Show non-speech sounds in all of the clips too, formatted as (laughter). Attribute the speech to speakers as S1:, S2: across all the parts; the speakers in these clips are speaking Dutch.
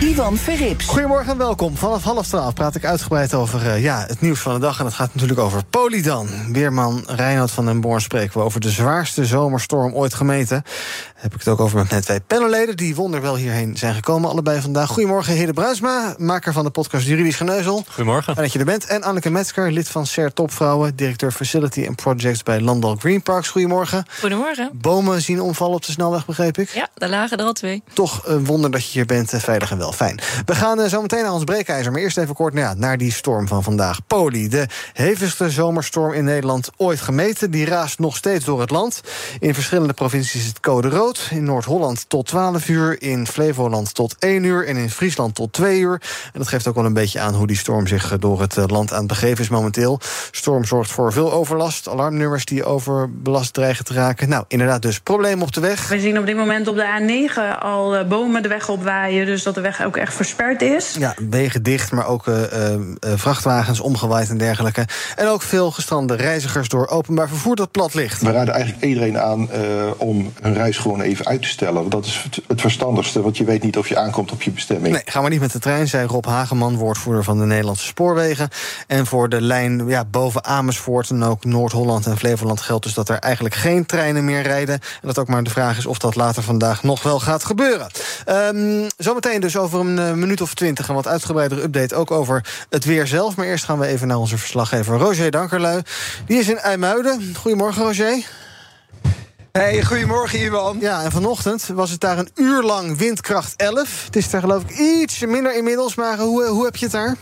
S1: Ivan Verrips.
S2: Goedemorgen en welkom. Vanaf half twaalf praat ik uitgebreid over uh, ja, het nieuws van de dag. En dat gaat natuurlijk over Polydan. Weerman Reinhard van den Born spreken we over de zwaarste zomerstorm ooit gemeten. Heb ik het ook over met mijn twee panelleden... die wonderwel hierheen zijn gekomen, allebei vandaag. Goedemorgen, Hede Bruisma, maker van de podcast Juridisch Geneuzel.
S3: Goedemorgen.
S2: Fijn dat je er bent. En Anneke Metzger, lid van SER Topvrouwen... directeur Facility and Projects bij Landal Green Parks. Goedemorgen.
S4: Goedemorgen.
S2: Bomen zien omvallen op de snelweg, begreep ik?
S4: Ja, daar lagen er al twee.
S2: Toch een wonder dat je hier bent, eh, veilig en wel. Fijn. We gaan uh, zo meteen naar ons breekijzer. Maar eerst even kort nou naar die storm van vandaag. Poli, de hevigste zomerstorm in Nederland ooit gemeten. Die raast nog steeds door het land. In verschillende provincies is het code rood. In Noord-Holland tot 12 uur. In Flevoland tot 1 uur. En in Friesland tot 2 uur. En dat geeft ook wel een beetje aan hoe die storm zich eh, door het land aan het begeven is momenteel. Storm zorgt voor veel overlast. Alarmnummers die overbelast dreigen te raken. Nou, inderdaad, dus probleem op de weg.
S5: We zien op dit moment op de A9 al bomen de weg opwaaien. Dus dat de weg ook echt versperd is.
S2: Ja, wegen dicht, maar ook uh, uh, vrachtwagens omgewaaid en dergelijke. En ook veel gestrande reizigers door openbaar vervoer dat plat ligt.
S6: We raden eigenlijk iedereen aan uh, om hun reis gewoon even uit te stellen. Want dat is het verstandigste, want je weet niet of je aankomt op je bestemming.
S2: Nee, ga maar niet met de trein, zei Rob Hageman, woordvoerder van de Nederlandse Spoorwegen. En voor de lijn ja, boven Amersfoort en ook Noord-Holland en Flevoland geldt dus dat er eigenlijk geen treinen meer rijden. En dat ook maar de vraag is of dat later vandaag nog wel gaat gebeuren. Um, zometeen dus over een minuut of twintig een wat uitgebreidere update ook over het weer zelf. Maar eerst gaan we even naar onze verslaggever Roger Dankerlui. Die is in IJmuiden. Goedemorgen, Roger.
S7: Hey, goedemorgen Iwan.
S2: Ja, en vanochtend was het daar een uur lang windkracht 11. Het is daar geloof ik iets minder inmiddels, maar hoe, hoe heb je het daar?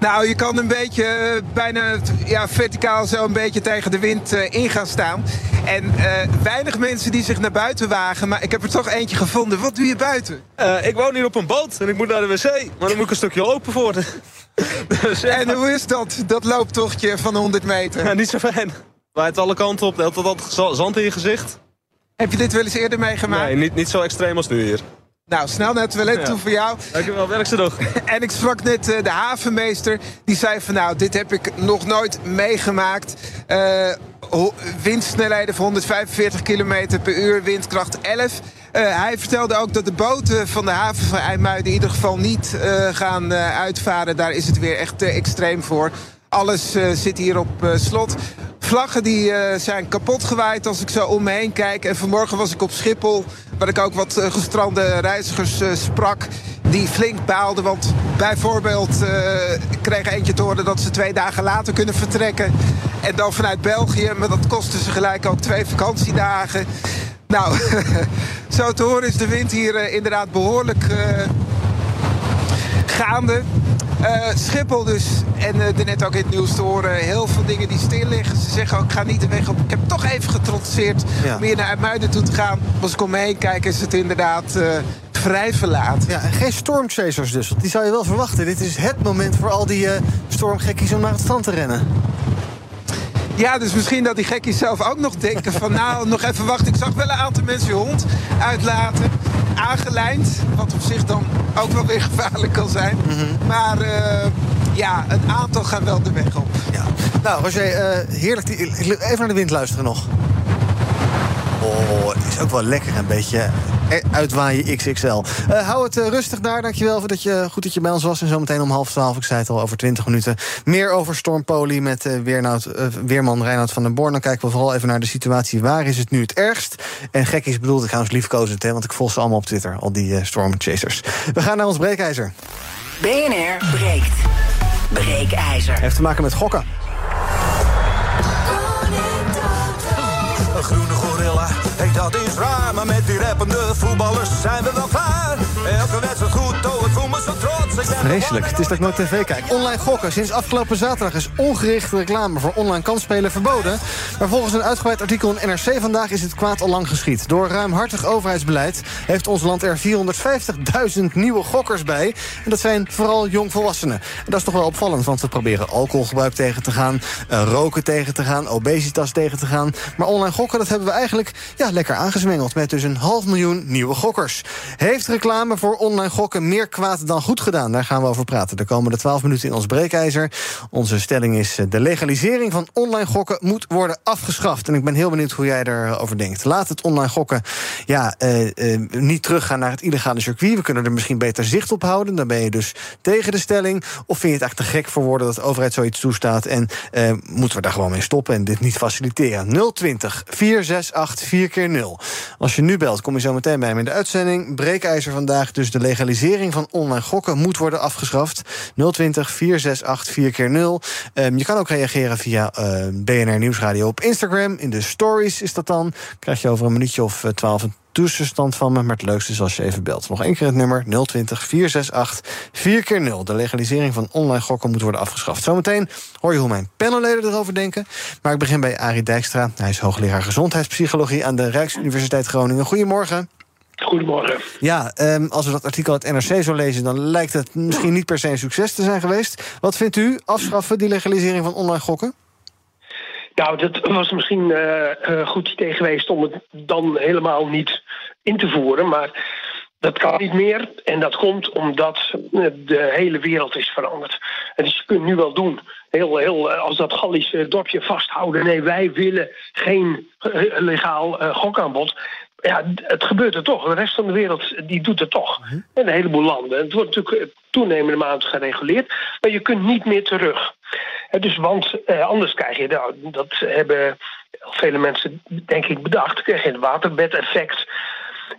S7: Nou, je kan een beetje uh, bijna ja, verticaal zo een beetje tegen de wind uh, in gaan staan. En uh, weinig mensen die zich naar buiten wagen. Maar ik heb er toch eentje gevonden. Wat doe je buiten?
S3: ik woon hier op een boot en ik moet naar de wc. Maar dan moet ik een stukje lopen voor.
S7: dus, (laughs) ja. En hoe is dat, dat looptochtje van 100 meter?
S3: Ja, niet zo fijn. Waait alle kanten op, altijd altijd zand in je gezicht.
S7: Heb je dit wel eens eerder meegemaakt?
S3: Nee, niet, niet zo extreem als nu hier.
S7: Nou, snel naar het toilet ja. toe voor jou.
S3: Dankjewel, werk ze nog. (laughs)
S7: en ik sprak net uh, de havenmeester. Die zei van nou, dit heb ik nog nooit meegemaakt. Uh, windsnelheden van 145 km per uur, windkracht 11. Uh, hij vertelde ook dat de boten van de haven van IJmuiden... in ieder geval niet gaan uitvaren. Daar is het weer echt te extreem voor. Alles zit hier op slot. Vlaggen die uh, zijn kapot gewaaid als ik zo om me heen kijk. En vanmorgen was ik op Schiphol, waar ik ook wat gestrande reizigers sprak. Die flink baalden, want bijvoorbeeld kreeg eentje te horen dat ze twee dagen later kunnen vertrekken. En dan vanuit België, maar dat kostte ze gelijk ook twee vakantiedagen. Nou, (laughs) zo te horen is de wind hier inderdaad behoorlijk gaande. Uh, Schiphol dus, en uh, net ook in het nieuws te horen, heel veel dingen die stil liggen. Ze zeggen ook, ik ga niet de weg op. Ik heb toch even getrotseerd ja. om hier naar Muiden toe te gaan. Als ik om me heen kijk, is het inderdaad uh, vrij verlaat.
S2: Ja, en geen stormchasers dus, die zou je wel verwachten. Dit is het moment voor al die stormgekkies om naar het strand te rennen.
S7: Ja, dus misschien dat die gekkies zelf ook nog denken van... nou, nog even wachten. Ik zag wel een aantal mensen hun hond uitlaten. Aangelijnd, wat op zich dan ook wel weer (laughs) gevaarlijk kan zijn. Mm -hmm. Maar uh, ja, een aantal gaan wel de weg op.
S2: Ja. Nou, Roger, uh, heerlijk. Even naar de wind luisteren nog. Oh, het is ook wel lekker een beetje uitwaaien XXL. Uh, hou het uh, rustig daar, dankjewel voor dat je, goed dat je bij ons was. En zometeen om half twaalf, ik zei het al, over twintig minuten... meer over Stormpoli met uh, Weernoud, Weerman Reinoud van den Born. Dan kijken we vooral even naar de situatie. Waar is het nu het ergst? En gek is bedoeld, ik ga ons liefkozend, hè, want ik volg ze allemaal op Twitter. Al die stormchasers. We gaan naar ons breekijzer.
S1: BNR breekt. Breekijzer.
S2: Heeft te maken met gokken.
S8: Een groene dat is raar, maar met die rap
S4: gewapende voetballers zijn we wel klaar. Elke wedstrijd goed,
S2: Vreselijk. Het is dat ik nooit tv kijk. Online gokken. Sinds afgelopen zaterdag is ongerichte reclame voor online kansspelen verboden. Maar volgens een uitgebreid artikel in NRC vandaag is het kwaad al lang geschied. Door ruimhartig overheidsbeleid heeft ons land er 450.000 nieuwe gokkers bij. En dat zijn vooral jongvolwassenen. En dat is toch wel opvallend, want we proberen alcoholgebruik tegen te gaan... eh, roken tegen te gaan, obesitas tegen te gaan. Maar online gokken, dat hebben we eigenlijk ja, lekker aangesmengeld... met dus een half miljoen nieuwe gokkers. Heeft reclame voor online gokken meer kwaad dan goed gedaan? Daar gaan we over praten. De komende 12 minuten in ons breekijzer. Onze stelling is... eh, de legalisering van online gokken moet worden afgeschaft. En ik ben heel benieuwd hoe jij erover denkt. Laat het online gokken ja, eh, eh, niet teruggaan naar het illegale circuit. We kunnen er misschien beter zicht op houden. Dan ben je dus tegen de stelling. Of vind je het eigenlijk te gek voor woorden dat de overheid zoiets toestaat... en moeten we daar gewoon mee stoppen en dit niet faciliteren? 020 468 4 keer 0 Als je nu belt, kom je zo meteen bij me in de uitzending. Breekijzer vandaag, dus de legalisering van online gokken moet worden afgeschaft. 020 468 4 keer 0 Ehm, je kan ook reageren via eh, BNR Nieuwsradio op Instagram. In de stories is dat dan. Krijg je over een minuutje of eh, 12 een tussenstand van me. Maar het leukste is als je even belt. Nog één keer het nummer 020 468 4 keer 0 De legalisering van online gokken moet worden afgeschaft. Zometeen hoor je hoe mijn panelleden erover denken. Maar ik begin bij Arie Dijkstra. Hij is hoogleraar gezondheidspsychologie aan de Rijksuniversiteit Groningen. Goedemorgen.
S8: Goedemorgen.
S2: Ja, ehm, als we dat artikel uit NRC zo lezen... dan lijkt het misschien niet per se een succes te zijn geweest. Wat vindt u? Afschaffen, die legalisering van online gokken?
S8: Nou, dat was misschien eh, een goed idee geweest om het dan helemaal niet in te voeren. Maar dat kan niet meer. En dat komt omdat eh, de hele wereld is veranderd. En dus je kunt nu wel doen. Heel, heel, eh, als dat Gallische dorpje vasthouden. Nee, wij willen geen eh, legaal eh, gokaanbod. Ja, het gebeurt er toch. De rest van de wereld die doet het toch. En een heleboel landen. Het wordt natuurlijk eh, toenemende mate gereguleerd. Maar je kunt niet meer terug. Dus, want eh, anders krijg je, nou, dat hebben vele mensen denk ik bedacht, krijg je het waterbedeffect.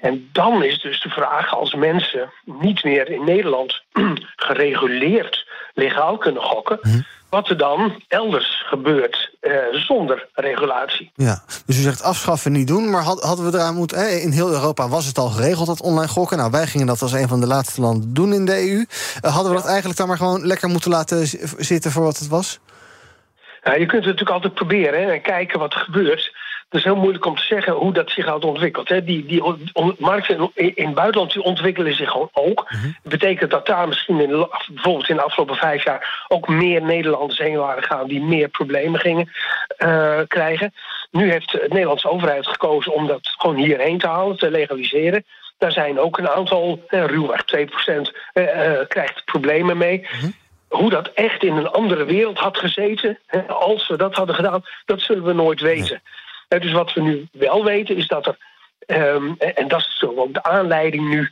S8: En dan is dus de vraag, als mensen niet meer in Nederland (clears throat) gereguleerd legaal kunnen gokken, wat er dan elders gebeurt eh, zonder regulatie.
S2: Ja, dus u zegt afschaffen niet doen, maar had- hadden we eraan moeten... in heel Europa was het al geregeld, dat online gokken. Nou, wij gingen dat als een van de laatste landen doen in de EU. Eh, hadden we dat eigenlijk dan maar gewoon lekker moeten laten zitten voor wat het was?
S8: Nou, je kunt het natuurlijk altijd proberen hè, en kijken wat er gebeurt. Het is heel moeilijk om te zeggen hoe dat zich had ontwikkeld. Hè. Die, die on- markten in, in het buitenland die ontwikkelen zich gewoon ook. Dat betekent dat daar misschien in, bijvoorbeeld in de afgelopen vijf jaar ook meer Nederlanders heen waren gaan die meer problemen gingen eh, krijgen. Nu heeft de Nederlandse overheid gekozen om dat gewoon hierheen te halen, te legaliseren. Daar zijn ook een aantal, eh, ruwweg 2% eh, eh, krijgt problemen mee. Hoe dat echt in een andere wereld had gezeten, hè, als we dat hadden gedaan, dat zullen we nooit weten. Dus wat we nu wel weten is dat er, ehm, en dat is zo ook de aanleiding nu,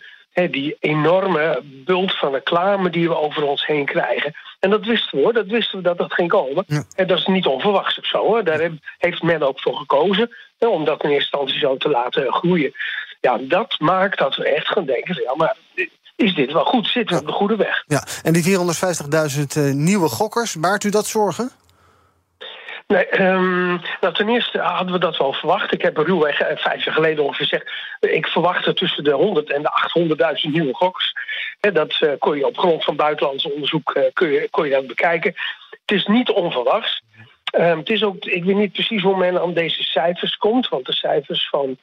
S8: die enorme bult van reclame die we over ons heen krijgen. En dat wisten we hoor, dat wisten we dat dat ging komen. En dat is niet onverwachts of zo hoor. Daar heeft men ook voor gekozen, om dat in eerste instantie zo te laten groeien. Ja, dat maakt dat we echt gaan denken, ja, maar is dit wel goed? Zitten we op de goede weg?
S2: Ja, en die 450.000 eh, nieuwe gokkers, baart u dat zorgen?
S8: Nee, ehm, nou, ten eerste hadden we dat wel verwacht. Ik heb ruwweg eh, vijf jaar geleden ongeveer gezegd... eh, ik verwachtte tussen de 100 en de 800.000 nieuwe. Hè, dat eh, kon je op grond van buitenlands onderzoek kon je, kon je dat bekijken. Het is niet onverwachts. Ehm, het is ook, ik weet niet precies hoe men aan deze cijfers komt... want de cijfers van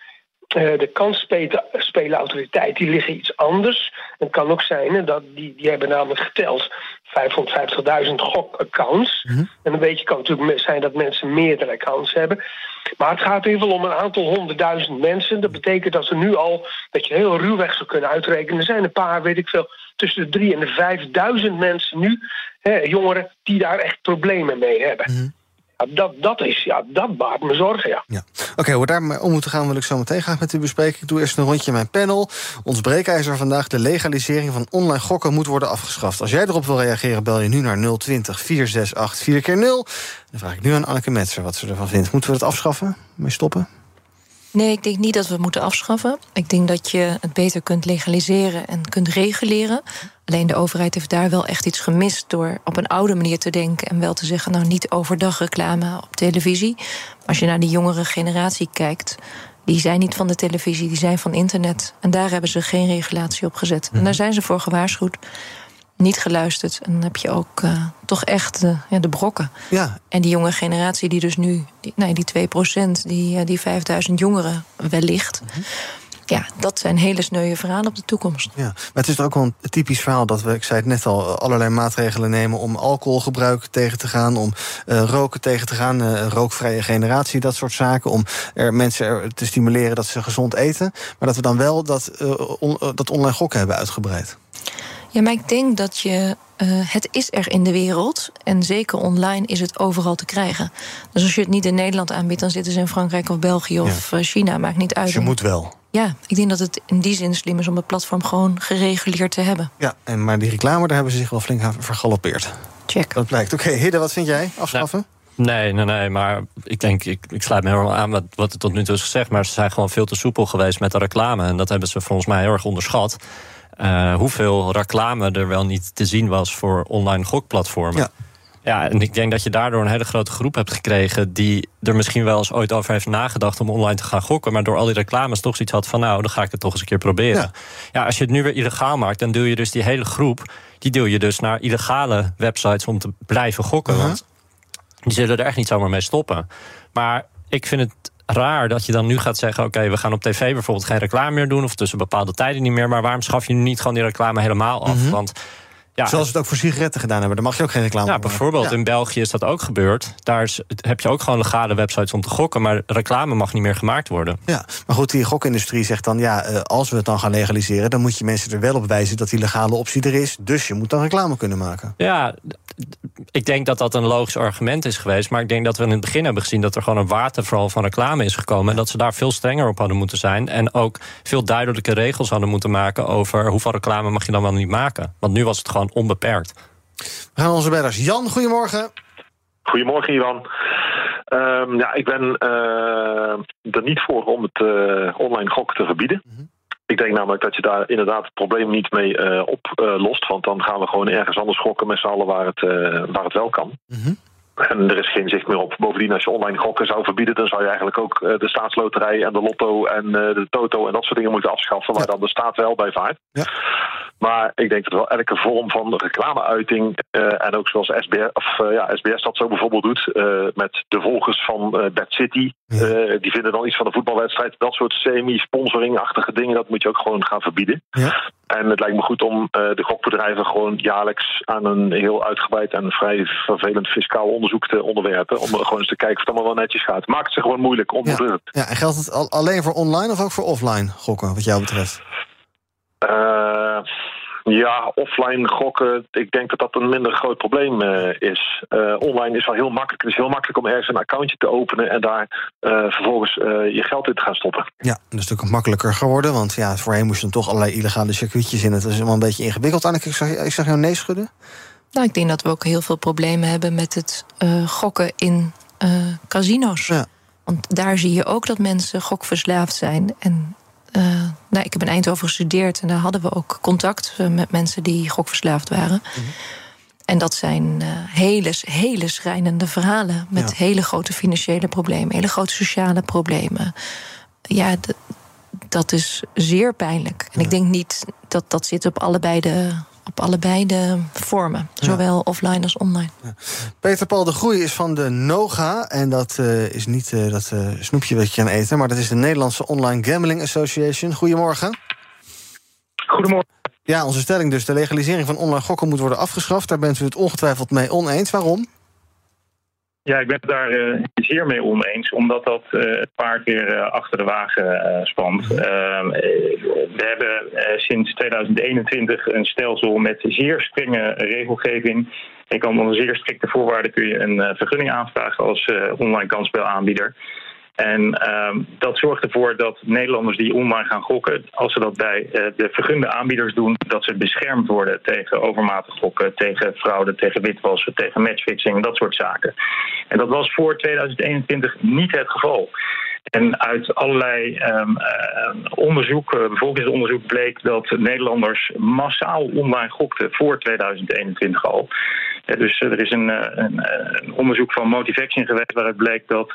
S8: eh, de kansspelenautoriteit die liggen iets anders. Het kan ook zijn hè, dat die, die hebben namelijk geteld 550.000 gokaccounts. En een beetje kan het natuurlijk zijn dat mensen meerdere accounts hebben. Maar het gaat in ieder geval om een aantal honderdduizend mensen. Dat betekent dat er nu al, dat je heel ruwweg zou kunnen uitrekenen. Er zijn een paar, weet ik veel, tussen de drie en de vijfduizend mensen nu, hè, jongeren, die daar echt problemen mee hebben. Ja, dat, dat, is, ja, dat baart me zorgen, ja.
S2: Oké, hoe we daarmee om moeten gaan wil ik zo meteen graag met u bespreken. Ik doe eerst een rondje mijn panel. Ons breekijzer vandaag, de legalisering van online gokken moet worden afgeschaft. Als jij erop wil reageren, bel je nu naar 020 468 4 keer 0 Dan vraag ik nu aan Anneke Metzer wat ze ervan vindt. Moeten we het afschaffen? Mee stoppen?
S9: Nee, ik denk niet dat we het moeten afschaffen. Ik denk dat je het beter kunt legaliseren en kunt reguleren. Alleen de overheid heeft daar wel echt iets gemist door op een oude manier te denken en wel te zeggen, nou niet overdag reclame op televisie. Maar als je naar die jongere generatie kijkt, die zijn niet van de televisie, die zijn van internet. En daar hebben ze geen regulatie op gezet. En daar zijn ze voor gewaarschuwd. Niet geluisterd. En dan heb je ook uh, toch echt uh, ja, de brokken.
S2: Ja.
S9: En die jonge generatie die dus nu, die, nee, die 2%, die, uh, die 5000 jongeren wellicht. Mm -hmm ja, dat zijn hele sneuwe verhalen op de toekomst.
S2: Ja, maar het is ook wel een typisch verhaal dat we, ik zei het net al, allerlei maatregelen nemen om alcoholgebruik tegen te gaan, om uh, roken tegen te gaan, rookvrije generatie, dat soort zaken, om er mensen er te stimuleren dat ze gezond eten, maar dat we dan wel dat, on, dat online gokken hebben uitgebreid.
S9: Ja, maar ik denk dat je. Uh, het is er in de wereld. En zeker online is het overal te krijgen. Dus als je het niet in Nederland aanbiedt, dan zitten ze in Frankrijk of België of ja. China. Maakt niet uit.
S2: Dus je moet wel.
S9: Ja, ik denk dat het in die zin slim is om het platform gewoon gereguleerd te hebben.
S2: Ja, en maar die reclame, daar hebben ze zich wel flink aan vergalopeerd.
S9: Check.
S2: Dat blijkt. Oké, okay, Hidde, wat vind jij? Afschaffen?
S10: Nee, nee, nee, maar ik denk, ik, ik sluit me helemaal aan met wat er tot nu toe is gezegd. Maar ze zijn gewoon veel te soepel geweest met de reclame. En dat hebben ze volgens mij heel erg onderschat. Uh, hoeveel reclame er wel niet te zien was voor online gokplatformen.
S2: Ja.
S10: Ja, en ik denk dat je daardoor een hele grote groep hebt gekregen... die er misschien wel eens ooit over heeft nagedacht om online te gaan gokken... maar door al die reclames toch zoiets had van... nou, dan ga ik het toch eens een keer proberen. Ja, ja als je het nu weer illegaal maakt, dan deel je dus die hele groep... die deel je dus naar illegale websites om te blijven gokken.
S2: Uh -huh.
S10: Want die zullen er echt niet zomaar mee stoppen. Maar ik vind het raar dat je dan nu gaat zeggen... oké, okay, we gaan op tv bijvoorbeeld geen reclame meer doen... of tussen bepaalde tijden niet meer... maar waarom schaf je nu niet gewoon die reclame helemaal af?
S2: Mhm.
S10: Want ja,
S2: Zoals het ook voor sigaretten gedaan hebben. Daar mag je ook geen reclame maken.
S10: bijvoorbeeld
S2: Ja.
S10: in België is dat ook gebeurd. Daar is, heb je ook gewoon legale websites om te gokken... maar reclame mag niet meer gemaakt worden.
S2: Ja, maar goed, die gokindustrie zegt dan... ja, eh, als we het dan gaan legaliseren... dan moet je mensen er wel op wijzen dat die legale optie er is. Dus je moet dan reclame kunnen maken.
S10: Ja, ik denk dat dat een logisch argument is geweest. Maar ik denk dat we in het begin hebben gezien... dat er gewoon een waterval van reclame is gekomen... en dat ze daar veel strenger op hadden moeten zijn... en ook veel duidelijke regels hadden moeten maken... over hoeveel reclame mag je dan wel niet maken. Want nu was het gewoon onbeperkt.
S2: We gaan onze bellers. Jan, goedemorgen.
S11: Goedemorgen, Ivan. Um, ja, ik ben uh, er niet voor om het uh, online gokken te verbieden. Mm -hmm. Ik denk namelijk dat je daar inderdaad het probleem niet mee uh, oplost. Want dan gaan we gewoon ergens anders gokken met z'n allen waar het, waar het wel kan.
S2: Mm -hmm.
S11: En er is geen zicht meer op. Bovendien, als je online gokken zou verbieden... dan zou je eigenlijk ook de staatsloterij en de lotto en de toto... en dat soort dingen moeten afschaffen... waar ja. dan de staat wel bij vaart.
S2: Ja.
S11: Maar ik denk dat wel elke vorm van reclameuiting... Uh, en ook zoals SBS, of, uh, ja, SBS dat zo bijvoorbeeld doet... Uh, met de volgers van Bad City...
S2: Ja.
S11: die vinden dan iets van een voetbalwedstrijd. Dat soort semi-sponsoring-achtige dingen... dat moet je ook gewoon gaan verbieden.
S2: Ja.
S11: En het lijkt me goed om de gokbedrijven gewoon jaarlijks... aan een heel uitgebreid en vrij vervelend fiscaal onderzoek te onderwerpen... om gewoon eens te kijken of het allemaal wel netjes gaat. Maakt het ze gewoon moeilijk om
S2: ja. en geldt het al alleen voor online of ook voor offline gokken, wat jou betreft?
S11: Uh, ja, offline gokken, ik denk dat dat een minder groot probleem uh, is. Uh, online is wel heel makkelijk. Het is heel makkelijk om ergens een accountje te openen... en daar vervolgens je geld in te gaan stoppen.
S2: Ja, dat is natuurlijk makkelijker geworden. Want ja, voorheen moest je dan toch allerlei illegale circuitjes in. Het is allemaal een beetje ingewikkeld. Anneke, ik zag, ik zag jou nee schudden.
S9: Nou, ik denk dat we ook heel veel problemen hebben met het gokken in casino's.
S2: Ja.
S9: Want daar zie je ook dat mensen gokverslaafd zijn... en uh, nou, ik heb in Eindhoven gestudeerd en daar hadden we ook contact met mensen die gokverslaafd waren.
S2: Mhm.
S9: En dat zijn uh, hele, hele schrijnende verhalen met ja. hele grote financiële problemen, hele grote sociale problemen. Ja, dat is zeer pijnlijk. En ja. ik denk niet dat dat zit op allebei de, op allebei de vormen. Zowel ja. offline als online.
S2: Ja. Peter Paul de Groei is van de NOGA. En dat uh, is niet uh, dat uh, snoepje wat je kan eten... maar dat is de Nederlandse Online Gambling Association. Goedemorgen.
S12: Goedemorgen.
S2: Ja, onze stelling dus. De legalisering van online gokken moet worden afgeschaft. Daar bent u het ongetwijfeld mee oneens. Waarom?
S12: Ja, ik ben het daar uh, zeer mee oneens, omdat dat uh, het paard weer uh, achter de wagen spant. we hebben sinds 2021 een stelsel met zeer strenge regelgeving. Je kan onder zeer strikte voorwaarden kun je een vergunning aanvragen als online kansspelaanbieder. En uh, dat zorgt ervoor dat Nederlanders die online gaan gokken, als ze dat bij uh, de vergunde aanbieders doen, dat ze beschermd worden tegen overmatig gokken, tegen fraude, tegen witwassen, tegen matchfixing, dat soort zaken. En dat was voor 2021 niet het geval. En uit allerlei um, onderzoek, uh, bevolkingsonderzoek, bleek dat Nederlanders massaal online gokten voor 2021 al. Ja, dus er is een, een, een, onderzoek van Motivaction geweest waaruit bleek dat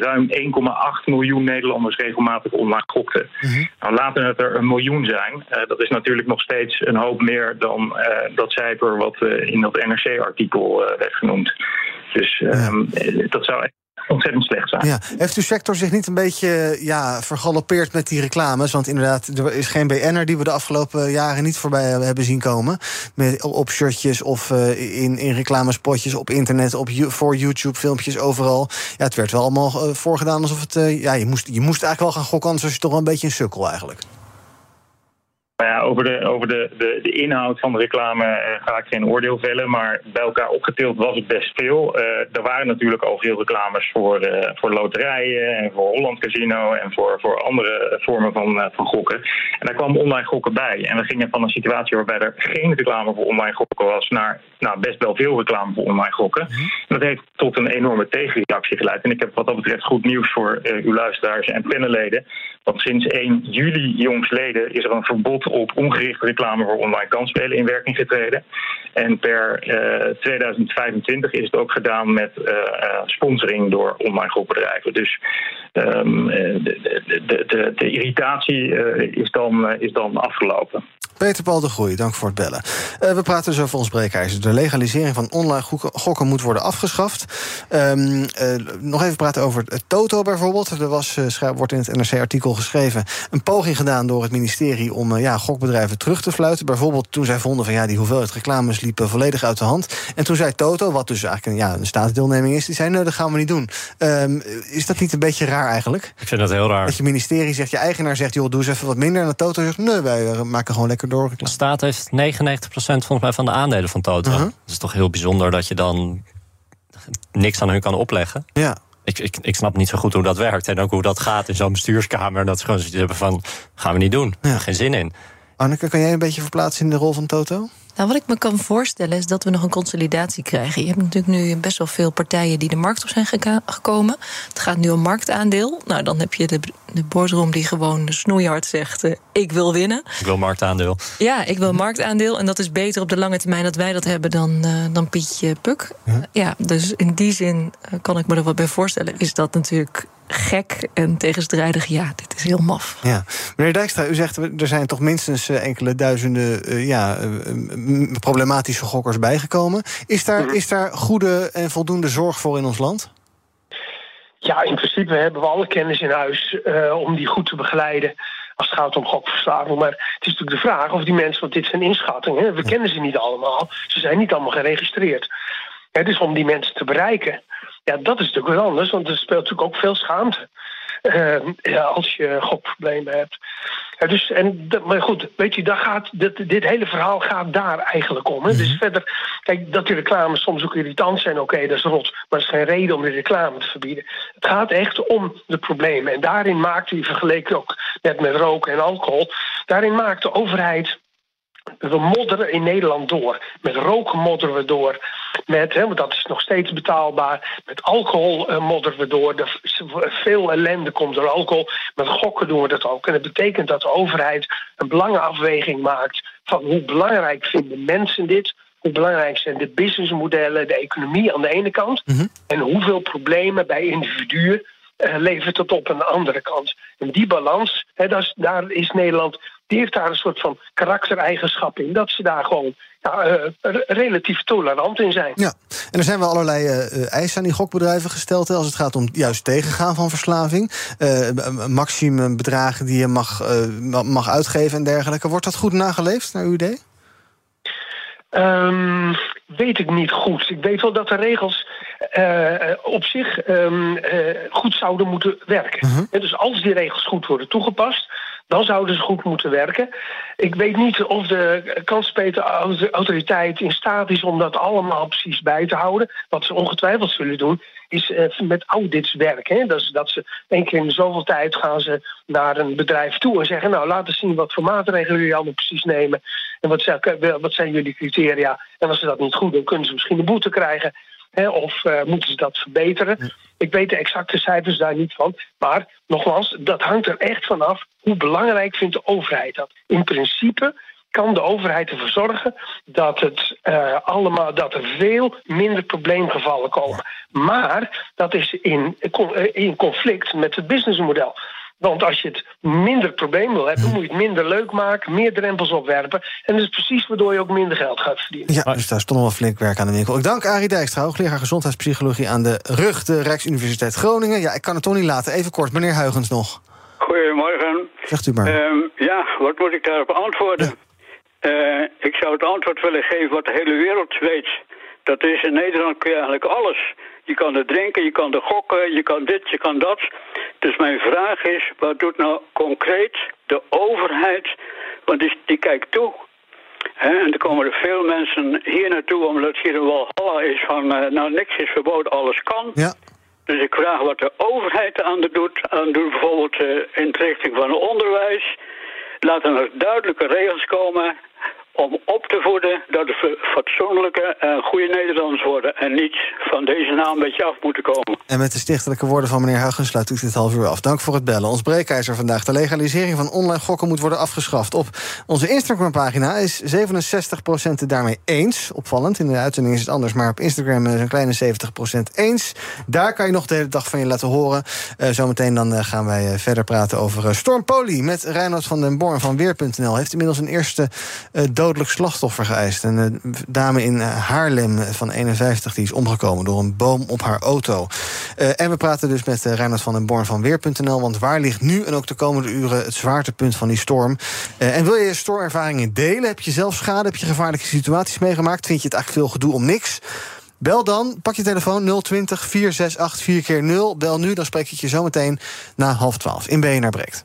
S12: ruim 1,8 miljoen Nederlanders regelmatig online gokten. Mm-hmm. Nou, laten het er een miljoen zijn. dat is natuurlijk nog steeds een hoop meer dan dat cijfer wat in dat NRC-artikel werd genoemd. Dus um, dat zou echt ontzettend slecht zijn.
S2: Ja. Heeft uw sector zich niet een beetje ja, vergalopeerd met die reclames? Want inderdaad, er is geen BN'er die we de afgelopen jaren niet voorbij hebben zien komen. Met, op shirtjes of uh, in, in reclamespotjes op internet, op, voor YouTube-filmpjes, overal. Ja, het werd wel allemaal uh, voorgedaan alsof het... Ja, je moest, je moest eigenlijk wel gaan gokken, anders was je toch wel een beetje een sukkel eigenlijk.
S12: Nou ja, over de, over de, de, de inhoud van de reclame uh, ga ik geen oordeel vellen. Maar bij elkaar opgetild was het best veel. Uh, er waren natuurlijk al veel reclames voor, uh, voor loterijen en voor Holland Casino en voor, voor andere vormen van, van gokken. En daar kwam online gokken bij. En we gingen van een situatie waarbij er geen reclame voor online gokken was naar nou, best wel veel reclame voor online gokken. Mm-hmm. Dat heeft tot een enorme tegenreactie geleid. En ik heb wat dat betreft goed nieuws voor uw luisteraars en panelleden. Want sinds 1 juli jongsleden is er een verbod op ongerichte reclame voor online kansspelen in werking getreden. En per uh, 2025 is het ook gedaan met uh, sponsoring door online groepbedrijven. Dus um, de, de, de, de, irritatie is, dan, is dan afgelopen.
S2: Peter Paul de Groei, dank voor het bellen. Uh, we praten dus over ons breekijzer. De legalisering van online gokken moet worden afgeschaft. Um, uh, nog even praten over het Toto bijvoorbeeld. Er was, uh, wordt in het NRC-artikel geschreven... een poging gedaan door het ministerie om ja, gokbedrijven terug te fluiten. Bijvoorbeeld toen zij vonden van ja, die hoeveelheid reclames liepen volledig uit de hand. En toen zei Toto, wat dus eigenlijk een, ja, een staatsdeelneming is... die zei nee, dat gaan we niet doen. Um, is dat niet een beetje raar eigenlijk?
S10: Ik vind dat heel raar.
S2: Dat je ministerie zegt, je eigenaar zegt... joh, doe eens even wat minder. En de Toto zegt, nee, wij maken gewoon lekker
S10: De staat heeft 99% volgens mij van de aandelen van Toto. Uh -huh. Dat is toch heel bijzonder dat je dan niks aan hun kan opleggen.
S2: Ja.
S10: Ik, ik, ik snap niet zo goed hoe dat werkt. En ook hoe dat gaat in zo'n bestuurskamer. Dat ze gewoon zoiets hebben van, gaan we niet doen. Ja. Geen zin in.
S2: Anneke, kan jij een beetje verplaatsen in de rol van Toto?
S9: Nou, wat ik me kan voorstellen is dat we nog een consolidatie krijgen. Je hebt natuurlijk nu best wel veel partijen die de markt op zijn gekomen. Het gaat nu om marktaandeel. Nou, dan heb je de, de boardroom die gewoon snoeihard zegt: uh, Ik wil winnen.
S10: Ik wil marktaandeel.
S9: Ja, ik wil marktaandeel. En dat is beter op de lange termijn dat wij dat hebben dan, uh, dan Pietje Puk. Ja. ja, dus in die zin uh, kan ik me er wat bij voorstellen. Is dat natuurlijk gek en tegenstrijdig. Ja, dit is heel maf.
S2: Ja. Meneer Dijkstra, u zegt er zijn toch minstens enkele duizenden uh, ja, uh, problematische gokkers bijgekomen. Is daar, mm -hmm. is daar goede en voldoende zorg voor in ons land?
S8: Ja, in principe hebben we alle kennis in huis uh, om die goed te begeleiden als het gaat om gokverslaving. Maar het is natuurlijk de vraag of die mensen, want dit zijn inschattingen, we kennen ze niet allemaal, ze zijn niet allemaal geregistreerd. Ja, dus om die mensen te bereiken, ja, dat is natuurlijk wel anders, want er speelt natuurlijk ook veel schaamte. Uh, ja, als je gokproblemen hebt. Ja, dus, en, maar goed, weet je, daar gaat, dit, dit hele verhaal gaat daar eigenlijk om. Hè? Mm -hmm. Dus verder, kijk, dat die reclames soms ook irritant zijn, oké, okay, dat is rot. Maar dat is geen reden om de reclame te verbieden. Het gaat echt om de problemen. En daarin maakt u, vergeleken ook net met roken en alcohol, daarin maakt de overheid we modderen in Nederland door. Met roken modderen we door. Met, hè, want dat is nog steeds betaalbaar. Met alcohol uh, modderen we door. De, veel ellende komt door alcohol. Met gokken doen we dat ook. En dat betekent dat de overheid een belangenafweging maakt... van hoe belangrijk vinden mensen dit... hoe belangrijk zijn de businessmodellen, de economie aan de ene kant... Mm -hmm. en hoeveel problemen bij individuen uh, levert het op aan de andere kant. En die balans, hè, dat is, daar is Nederland die heeft daar een soort van karaktereigenschap in. Dat ze daar gewoon ja, uh, relatief tolerant in zijn.
S2: Ja, en er zijn wel allerlei uh, eisen aan die gokbedrijven gesteld... Hè, als het gaat om juist tegengaan van verslaving. Uh, maximumbedragen die je mag, mag uitgeven en dergelijke. Wordt dat goed nageleefd, naar uw idee?
S8: Um, weet ik niet goed. Ik weet wel dat de regels uh, op zich um, uh, goed zouden moeten werken. Uh -huh. Dus als die regels goed worden toegepast, dan zouden ze goed moeten werken. Ik weet niet of de kansspelautoriteit in staat is om dat allemaal precies bij te houden. Wat ze ongetwijfeld zullen doen, is uh, met audits werken. Dat, dat ze één keer in zoveel tijd gaan ze naar een bedrijf toe en zeggen... nou, laten zien wat voor maatregelen jullie allemaal precies nemen... en wat zijn, wat zijn jullie criteria. En als ze dat niet goed doen, kunnen ze misschien een boete krijgen... Hè, of eh, moeten ze dat verbeteren? Ik weet de exacte cijfers daar niet van. Maar nogmaals, dat hangt er echt vanaf hoe belangrijk vindt de overheid dat. In principe kan de overheid ervoor zorgen dat, het, uh, allemaal, dat er veel minder probleemgevallen komen. Maar dat is in, in conflict met het businessmodel. Want als je het minder probleem wil hebben, moet je het minder leuk maken, meer drempels opwerpen. En dat is precies waardoor je ook minder geld gaat verdienen.
S2: Ja, dus daar stond nog wel flink werk aan de winkel. Ik dank Arie Dijkstra, hoogleraar gezondheidspsychologie aan de RUG, de Rijksuniversiteit Groningen. Ja, ik kan het toch niet laten. Even kort, meneer Huigens nog.
S13: Goedemorgen.
S2: Zegt u maar.
S13: Um, ja, wat moet ik daarop antwoorden? Uh, ik zou het antwoord willen geven wat de hele wereld weet. Dat is in Nederland kun je eigenlijk alles. Je kan er drinken, je kan er gokken, je kan dit, je kan dat. Dus mijn vraag is, wat doet nou concreet de overheid? Want die, die kijkt toe. en er komen er veel mensen hier naartoe, omdat hier een walhalla is van... Uh, nou, niks is verboden, alles kan.
S2: Ja.
S13: Dus ik vraag wat de overheid aan doet. Aan doet bijvoorbeeld uh, in de richting van onderwijs. Laten er duidelijke regels komen om op te voeden dat we fatsoenlijke en goede Nederlanders worden... en niet van deze naam een beetje af moeten komen.
S2: En met de stichtelijke woorden van meneer Huigens sluit u dit half uur af. Dank voor het bellen. Ons breekijzer vandaag. De legalisering van online gokken moet worden afgeschaft. Op onze Instagram-pagina is 67 het daarmee eens. Opvallend, in de uitzending is het anders... maar op Instagram is een kleine 70% eens. Daar kan je nog de hele dag van je laten horen. Uh, zometeen dan uh, gaan wij uh, verder praten over Storm Poli... met Reinhard van den Born van Weer.nl. Heeft inmiddels een eerste dodelijk slachtoffer geëist. Een dame in Haarlem van 51 die is omgekomen door een boom op haar auto. Uh, en we praten dus met uh, van den Born van Weer.nl. Want waar ligt nu en ook de komende uren het zwaartepunt van die storm? En wil je stormervaringen delen? Heb je zelf schade? Heb je gevaarlijke situaties meegemaakt? Vind je het eigenlijk veel gedoe om niks? Bel dan, pak je telefoon 020 468 4 keer 0 Bel nu, dan spreek ik je zometeen na half 12 in BNR Breekt.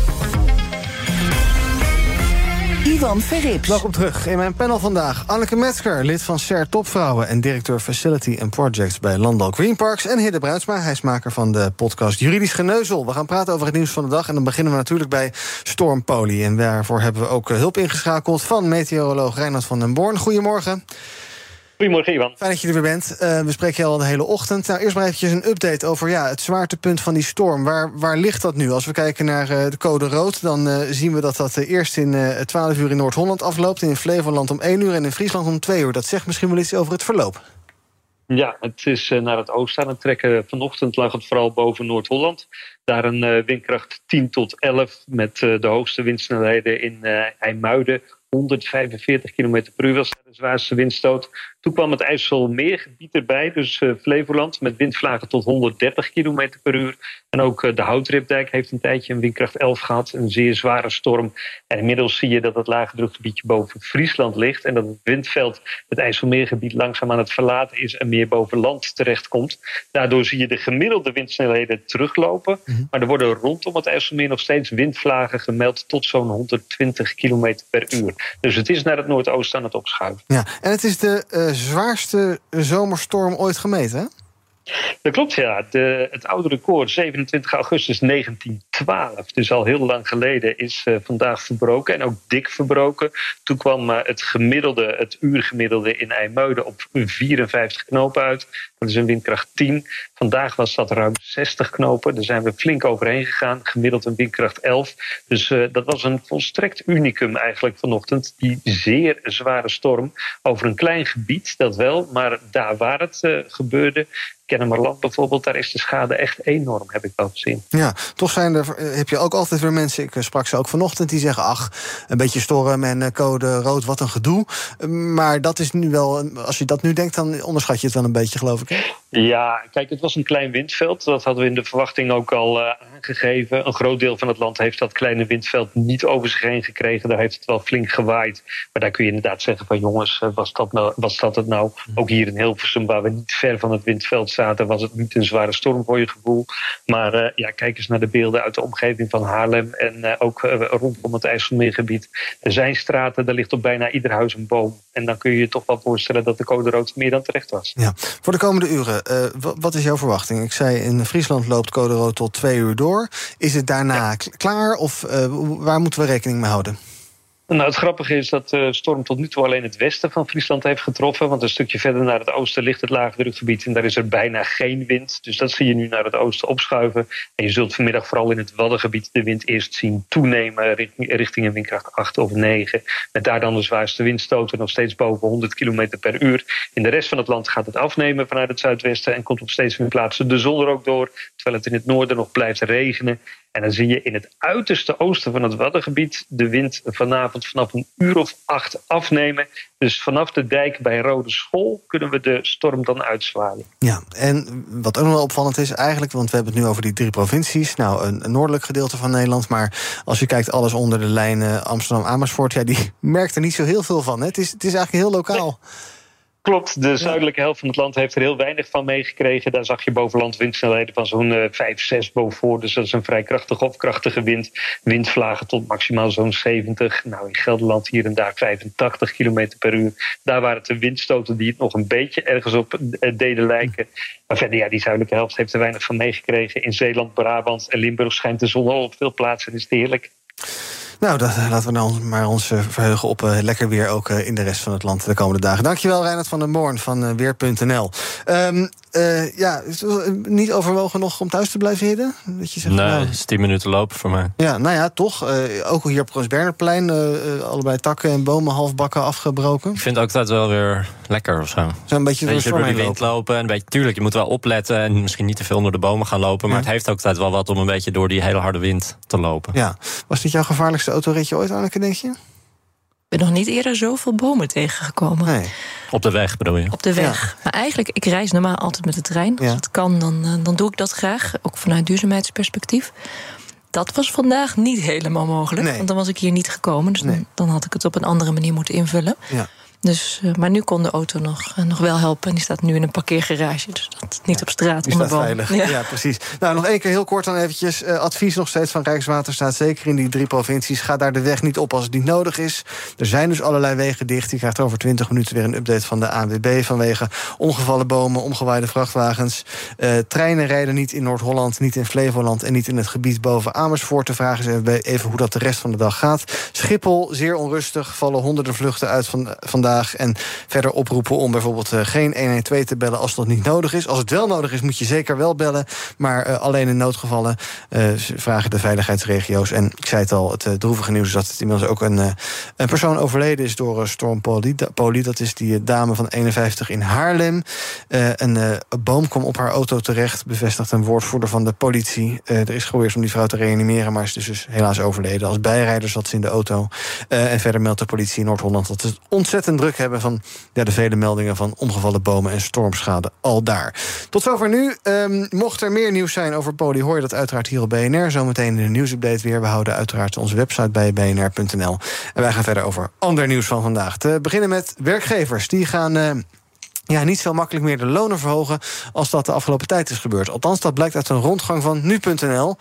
S1: Ivan Verrips.
S2: Welkom terug in mijn panel vandaag. Anneke Metzger, lid van SER Topvrouwen... en directeur Facility and Projects bij Landal Green Parks. En Hidde Bruinsma, hij is maker van de podcast Juridisch Geneuzel. We gaan praten over het nieuws van de dag. En dan beginnen we natuurlijk bij Storm Poli. En daarvoor hebben we ook hulp ingeschakeld van meteoroloog Reinhard van den Born. Goedemorgen.
S14: Goedemorgen, Ivan.
S2: Fijn dat je er weer bent. Uh, we spreken je al de hele ochtend. Nou, eerst maar eventjes een update over ja, het zwaartepunt van die storm. Waar, waar ligt dat nu? Als we kijken naar uh, de code rood, dan uh, zien we dat dat eerst in 12 uur in Noord-Holland afloopt... in Flevoland om 1 uur en in Friesland om 2 uur. Dat zegt misschien wel iets over het verloop.
S14: Ja, het is naar het oosten aan het trekken. Vanochtend lag het vooral boven Noord-Holland. Daar een windkracht 10 tot 11 met de hoogste windsnelheden in IJmuiden 145 km per uur was de zwaarste windstoot. Toen kwam het IJsselmeergebied erbij, dus uh, Flevoland, met windvlagen tot 130 km per uur. En ook uh, de Houtripdijk heeft een tijdje een windkracht 11 gehad, een zeer zware storm. En inmiddels zie je dat het lage drukgebiedje boven Friesland ligt en dat het windveld het IJsselmeergebied langzaam aan het verlaten is en meer boven land terechtkomt. Daardoor zie je de gemiddelde windsnelheden teruglopen,
S2: Mhm.
S14: maar er worden rondom het IJsselmeer nog steeds windvlagen gemeld tot zo'n 120 km per uur. Dus het is naar het noordoosten aan het opschuiven.
S2: Ja, en het is de uh, zwaarste zomerstorm ooit gemeten?
S14: Dat klopt, ja. Het oude record, 27 augustus 1912, dus al heel lang geleden, is uh, vandaag verbroken. En ook dik verbroken. Toen kwam uh, het gemiddelde, het uurgemiddelde in IJmuiden op 54 knopen uit. Dat is een windkracht 10. Vandaag was dat ruim 60 knopen. Daar zijn we flink overheen gegaan. Gemiddeld een windkracht 11. Dus uh, dat was een volstrekt unicum eigenlijk vanochtend. Die zeer zware storm over een klein gebied, dat wel. Maar daar waar het uh, gebeurde, Kennemerland bijvoorbeeld, daar is de schade echt enorm, heb ik wel gezien.
S2: Ja, toch zijn er, heb je ook altijd weer mensen, ik sprak ze ook vanochtend, die zeggen: ach, een beetje storm en code rood, wat een gedoe. Maar dat is nu wel, als je dat nu denkt, dan onderschat je het wel een beetje, geloof ik. Hè?
S14: Ja, kijk, het was een klein windveld. Dat hadden we in de verwachting ook al uh, aangegeven. Een groot deel van het land heeft dat kleine windveld niet over zich heen gekregen. Daar heeft het wel flink gewaaid. Maar daar kun je inderdaad zeggen van jongens, eh, was dat, nou, was dat het nou? Ook hier in Hilversum, waar we niet ver van het windveld zaten, was het niet een zware storm voor je gevoel. Maar uh, ja, kijk eens naar de beelden uit de omgeving van Haarlem en ook rondom het IJsselmeergebied. Er zijn straten, daar ligt op bijna ieder huis een boom. En dan kun je je toch wel voorstellen dat de code rood meer dan terecht was.
S2: Ja, voor de komende uren. Uh, wat is jouw verwachting? Ik zei in Friesland loopt code rood tot twee uur door. Is het daarna klaar of uh, waar moeten we rekening mee houden?
S14: Nou, het grappige is dat de storm tot nu toe alleen het westen van Friesland heeft getroffen. Want een stukje verder naar het oosten ligt het laagdrukgebied en daar is er bijna geen wind. Dus dat zie je nu naar het oosten opschuiven. En je zult vanmiddag vooral in het Waddengebied de wind eerst zien toenemen richting een windkracht 8 of 9. Met daar dan de zwaarste windstoten nog steeds boven 100 km per uur. In de rest van het land gaat het afnemen vanuit het zuidwesten en komt op steeds meer plaatsen de zon er ook door. Terwijl het in het noorden nog blijft regenen. En dan zie je in het uiterste oosten van het Waddengebied de wind vanavond vanaf een uur of acht afnemen. Dus vanaf de dijk bij Rode School kunnen we de storm dan uitzwaaien.
S2: Ja, en wat ook nog wel opvallend is eigenlijk, want we hebben het nu over die drie provincies. Nou, een, noordelijk gedeelte van Nederland, maar als je kijkt alles onder de lijnen Amsterdam-Amersfoort, ja, die (laughs) merkt er niet zo heel veel van. Hè? Het, is, het is eigenlijk heel lokaal.
S14: Klopt, de zuidelijke helft van het land heeft er heel weinig van meegekregen. Daar zag je bovenland windsnelheden van zo'n uh, 5, 6 boven. Dus dat is een vrij krachtige of krachtige wind. Windvlagen tot maximaal zo'n 70. Nou, in Gelderland hier en daar 85 km per uur. Daar waren het de windstoten die het nog een beetje ergens op uh, deden lijken. Maar verder, ja, die zuidelijke helft heeft er weinig van meegekregen. In Zeeland, Brabant en Limburg schijnt de zon al op veel plaatsen. Is het heerlijk.
S2: Nou, dat, laten we nou maar ons uh, verheugen op uh, lekker weer ook in de rest van het land de komende dagen. Dankjewel, Reinhard van den Born van Weer.nl. uh, ja, het niet overwogen nog om thuis te blijven hidden?
S10: Dat je zegt, nee, nou, is tien minuten lopen voor mij.
S2: Ja, nou ja, toch. Uh, ook hier op Prins Bernhardplein, uh, allebei takken en bomen halfbakken afgebroken.
S10: Ik vind het ook altijd wel weer lekker of zo.
S2: Zo een beetje,
S10: beetje door de wind lopen. lopen. En een beetje, tuurlijk, je moet wel opletten en misschien niet te veel onder de bomen gaan lopen. Maar ja. het heeft ook altijd wel wat om een beetje door die hele harde wind te lopen.
S2: Ja. Was dit jouw gevaarlijkste autoritje ooit, Anneke, denk je?
S9: Ik ben nog niet eerder zoveel bomen tegengekomen.
S2: Nee.
S10: Op de weg bedoel je?
S9: Op de weg. Ja. Maar eigenlijk, ik reis normaal altijd met de trein. Als ja. het kan, dan, dan doe ik dat graag. Ook vanuit duurzaamheidsperspectief. Dat was vandaag niet helemaal mogelijk. Nee. Want dan was ik hier niet gekomen. Dus nee. dan, dan, had ik het op een andere manier moeten invullen.
S2: Ja.
S9: Dus, uh, maar nu kon de auto nog, uh, nog wel helpen. En die staat nu in een parkeergarage. Dus dat niet ja, op straat
S2: die staat veilig. Ja. ja. precies. Nou, nog één keer heel kort dan eventjes. Uh, advies nog steeds van Rijkswaterstaat. Zeker in die drie provincies. Ga daar de weg niet op als het niet nodig is. Er zijn dus allerlei wegen dicht. Je krijgt over 20 minuten weer een update van de ANWB... vanwege omgevallen bomen, omgewaaide vrachtwagens. treinen rijden niet in Noord-Holland, niet in Flevoland... en niet in het gebied boven Amersfoort. De vraag is even, even hoe dat de rest van de dag gaat. Schiphol, zeer onrustig. Vallen honderden vluchten uit van, vandaag. En verder oproepen om bijvoorbeeld uh, geen 112 te bellen als dat niet nodig is. Als het wel nodig is, moet je zeker wel bellen. Maar uh, alleen in noodgevallen uh, vragen de veiligheidsregio's. En ik zei het al, het droevige nieuws is dat het inmiddels ook een, een persoon overleden is door storm Poli. Dat is die dame van 51 in Haarlem. een boom kwam op haar auto terecht, bevestigt een woordvoerder van de politie. er is geprobeerd om die vrouw te reanimeren, maar is dus, dus helaas overleden. Als bijrijder zat ze in de auto. en verder meldt de politie in Noord-Holland dat het ontzettend druk hebben van ja, de vele meldingen van omgevallen bomen en stormschade al daar. Tot zover nu. Um, mocht er meer nieuws zijn over poli, hoor je dat uiteraard hier op BNR. Zometeen in de nieuwsupdate weer. We houden uiteraard onze website bij bnr.nl. En wij gaan verder over ander nieuws van vandaag. Te beginnen met werkgevers. Die gaan. Uh, ja, niet zo makkelijk meer de lonen verhogen als dat de afgelopen tijd is gebeurd. Althans, dat blijkt uit een rondgang van nu.nl.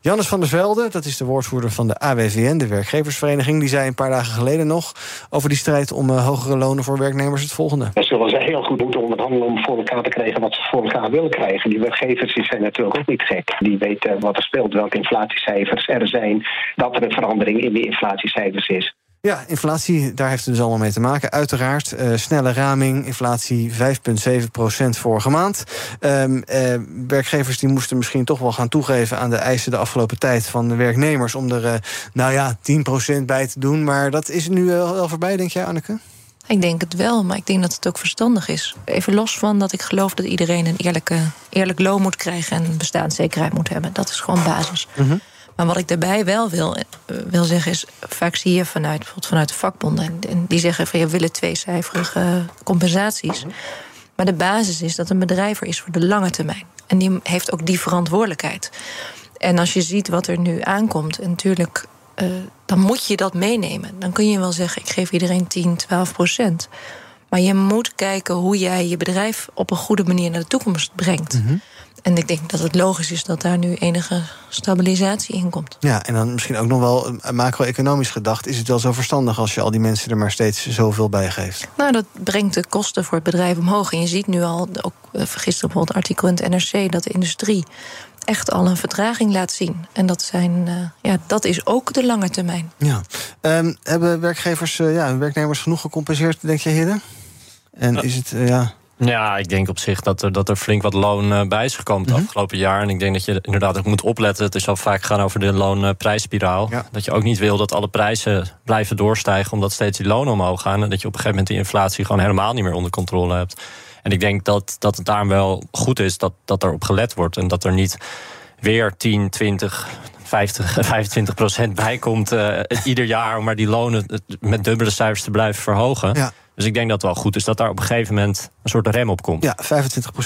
S2: Jannes van der Velde, dat is de woordvoerder van de AWVN, de werkgeversvereniging, die zei een paar dagen geleden nog over die strijd om uh, hogere lonen voor werknemers het volgende.
S8: Dat zullen ze heel goed moeten onderhandelen om voor elkaar te krijgen wat ze voor elkaar willen krijgen. Die werkgevers die zijn natuurlijk ook niet gek. Die weten wat er speelt, welke inflatiecijfers er zijn, dat er een verandering in die inflatiecijfers is.
S2: Ja, inflatie, daar heeft het dus allemaal mee te maken. Uiteraard, uh, snelle raming, inflatie 5,7% vorige maand. Um, uh, werkgevers die moesten misschien toch wel gaan toegeven aan de eisen de afgelopen tijd van de werknemers om er, uh, nou ja, 10% bij te doen. Maar dat is nu wel voorbij, denk jij, Anneke?
S9: Ik denk het wel, maar ik denk dat het ook verstandig is. Even los van dat ik geloof dat iedereen een eerlijke, eerlijk loon moet krijgen en bestaanszekerheid moet hebben. Dat is gewoon basis.
S2: Mm -hmm.
S9: Maar wat ik daarbij wel wil, wil zeggen is... vaak zie je vanuit, vanuit de vakbonden... en die zeggen van je willen tweecijferige compensaties... Maar de basis is dat een bedrijf er is voor de lange termijn. En die heeft ook die verantwoordelijkheid. En als je ziet wat er nu aankomt, en natuurlijk, uh, dan moet je dat meenemen. Dan kun je wel zeggen: ik geef iedereen 10, 12 procent. Maar je moet kijken hoe jij je bedrijf op een goede manier naar de toekomst brengt.
S2: Mhm.
S9: En ik denk dat het logisch is dat daar nu enige stabilisatie in komt.
S2: Ja, en dan misschien ook nog wel eh, macro-economisch gedacht... is het wel zo verstandig als je al die mensen er maar steeds zoveel bij geeft?
S9: Nou, dat brengt de kosten voor het bedrijf omhoog. En je ziet nu al, ook eh, gisteren bijvoorbeeld artikel in het NRC... dat de industrie echt al een vertraging laat zien. En dat, zijn, uh, ja, dat is ook de lange termijn.
S2: Ja. Um, hebben werkgevers, uh, ja, werknemers genoeg gecompenseerd, denk je, Hidde? En is het, uh, ja...
S10: Ja, ik denk op zich dat er, dat er flink wat loon bij is gekomen het afgelopen jaar. En ik denk dat je inderdaad ook moet opletten. Het is al vaak gaan over de loonprijsspiraal. Ja. Dat je ook niet wil dat alle prijzen blijven doorstijgen... omdat steeds die lonen omhoog gaan. En dat je op een gegeven moment die inflatie gewoon helemaal niet meer onder controle hebt. En ik denk dat, dat het daarom wel goed is dat, dat er op gelet wordt. En dat er niet weer 10, 20, 50, 25 procent bij komt uh, ieder jaar... om maar die lonen met dubbele cijfers te blijven verhogen.
S2: Ja.
S10: Dus ik denk dat het wel goed is dat daar op een gegeven moment een soort rem op komt.
S2: Ja,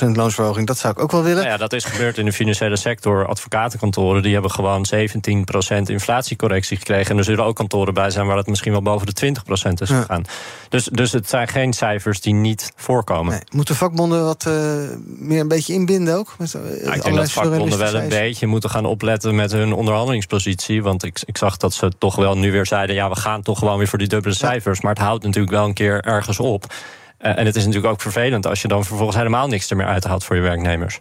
S2: 25% loonsverhoging, dat zou ik ook wel willen.
S10: Nou ja, dat is gebeurd in de financiële sector. Advocatenkantoren die hebben gewoon 17% inflatiecorrectie gekregen. En er zullen ook kantoren bij zijn waar het misschien wel boven de 20% is
S2: Ja.
S10: gegaan. Dus, dus het zijn geen cijfers die niet voorkomen.
S2: Nee. Moeten vakbonden wat eh, meer een beetje inbinden ook? Met, eh,
S10: Nou, ik denk dat vakbonden wel een beetje moeten gaan opletten met hun onderhandelingspositie. Want ik, ik zag dat ze toch wel nu weer zeiden: ja, we gaan toch gewoon weer voor die dubbele cijfers. Maar het houdt natuurlijk wel een keer ergens op. Eh, en het is natuurlijk ook vervelend als je dan vervolgens helemaal niks er meer uithaalt voor je werknemers.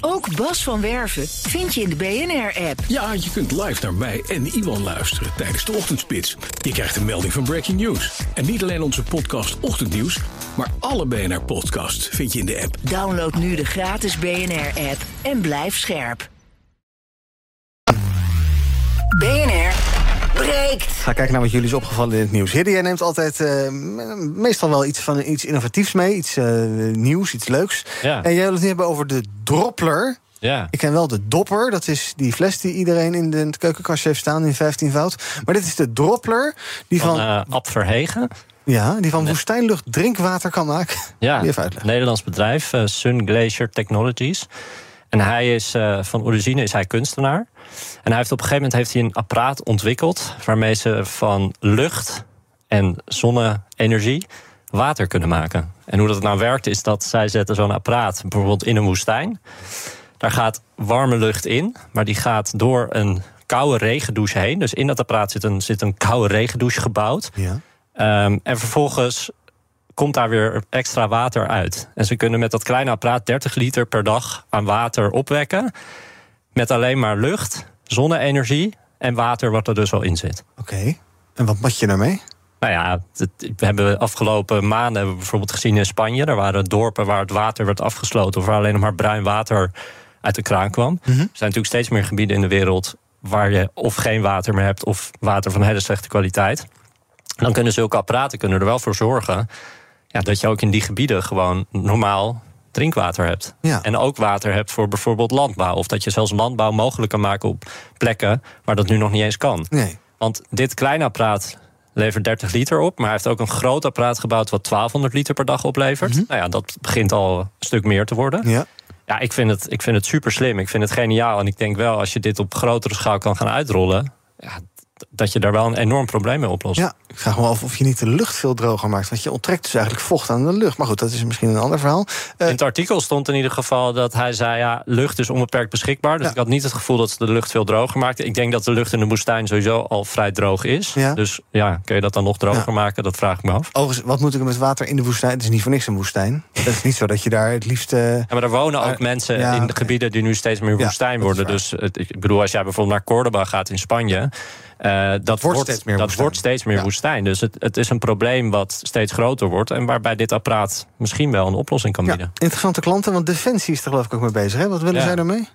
S1: Ook Bas van Werven vind je in de BNR-app.
S15: Ja, je kunt live naar mij en Iwan luisteren tijdens de ochtendspits. Je krijgt een melding van Breaking News. En niet alleen onze podcast Ochtendnieuws, maar alle BNR-podcasts vind je in de app.
S1: Download nu de gratis BNR-app en blijf scherp. BNR breekt.
S2: Ga kijken naar wat jullie is opgevallen in het nieuws. Hidde, jij neemt altijd eh, me- meestal wel iets van iets innovatiefs mee. Iets eh, nieuws, iets leuks.
S10: Ja.
S2: En jij wil het nu hebben over de droppler.
S10: Ja.
S2: Ik ken wel de dopper. Dat is die fles die iedereen in de keukenkastje heeft staan in 15 fout. Maar dit is de droppler die van,
S10: Van eh Ab Verhegen.
S2: ja, die van woestijnlucht drinkwater kan maken.
S10: Ja,
S2: Even uitleggen.
S10: Nederlands bedrijf, Sun Glacier Technologies. En hij is eh, van origine is hij kunstenaar. En hij heeft op een gegeven moment heeft hij een apparaat ontwikkeld waarmee ze van lucht en zonne-energie water kunnen maken. En hoe dat nou werkt is dat zij zetten zo'n apparaat bijvoorbeeld in een woestijn. Daar gaat warme lucht in, maar die gaat door een koude regendouche heen. Dus in dat apparaat zit een, zit een koude regendouche gebouwd.
S2: Ja.
S10: Ehm, en vervolgens komt daar weer extra water uit. En ze kunnen met dat kleine apparaat 30 liter per dag aan water opwekken. Met alleen maar lucht, zonne-energie en water wat er dus al in zit.
S2: Oké. En wat moet je daarmee?
S10: Nou ja, het- we hebben afgelopen maanden hebben we bijvoorbeeld gezien in Spanje. Er waren dorpen waar het water werd afgesloten... of waar alleen nog maar bruin water uit de kraan kwam. Er zijn natuurlijk steeds meer gebieden in de wereld... waar je of geen water meer hebt... of water van hele slechte kwaliteit. Dan kunnen zulke apparaten kunnen er wel voor zorgen... Ja, dat je ook in die gebieden gewoon normaal drinkwater hebt.
S2: Ja.
S10: En ook water hebt voor bijvoorbeeld landbouw. Of dat je zelfs landbouw mogelijk kan maken op plekken... waar dat nu nog niet eens kan.
S2: Nee.
S10: Want dit kleine apparaat levert 30 liter op. Maar hij heeft ook een groot apparaat gebouwd wat 1200 liter per dag oplevert. Nou ja, dat begint al een stuk meer te worden.
S2: Mhm. Ja.
S10: Ja, ik vind, het, ik vind het super slim. Ik vind het geniaal. En ik denk wel, als je dit op grotere schaal kan gaan uitrollen. Ja, dat je daar wel een enorm probleem mee oplost.
S2: Ja, ik vraag me af of je niet de lucht veel droger maakt. Want je onttrekt dus eigenlijk vocht aan de lucht. Maar goed, dat is misschien een ander verhaal.
S10: In het artikel stond in ieder geval dat hij zei: ja, lucht is onbeperkt beschikbaar. Dus ik had niet het gevoel dat ze de lucht veel droger maakten. Ik denk dat de lucht in de woestijn sowieso al vrij droog is.
S2: Ja.
S10: Dus ja, kun je dat dan nog droger maken? Dat vraag ik me af.
S2: Overigens, wat moet ik met water in de woestijn? Het is niet voor niks een woestijn. Het is niet zo dat je daar het liefst... eh,
S10: Ja, maar er wonen ook mensen
S2: ja,
S10: in de gebieden die nu steeds meer woestijn worden. Dus het, ik bedoel, als jij bijvoorbeeld naar Cordoba gaat in Spanje. Eh, dat wordt,
S2: steeds meer
S10: dat
S2: woestijn.
S10: wordt steeds meer woestijn. Dus het, het is een probleem wat steeds groter wordt. En waarbij dit apparaat misschien wel een oplossing kan
S2: ja,
S10: bieden.
S2: interessante klanten, want Defensie is er geloof ik ook mee bezig. Hè? Wat willen
S10: Ja.
S2: zij daarmee?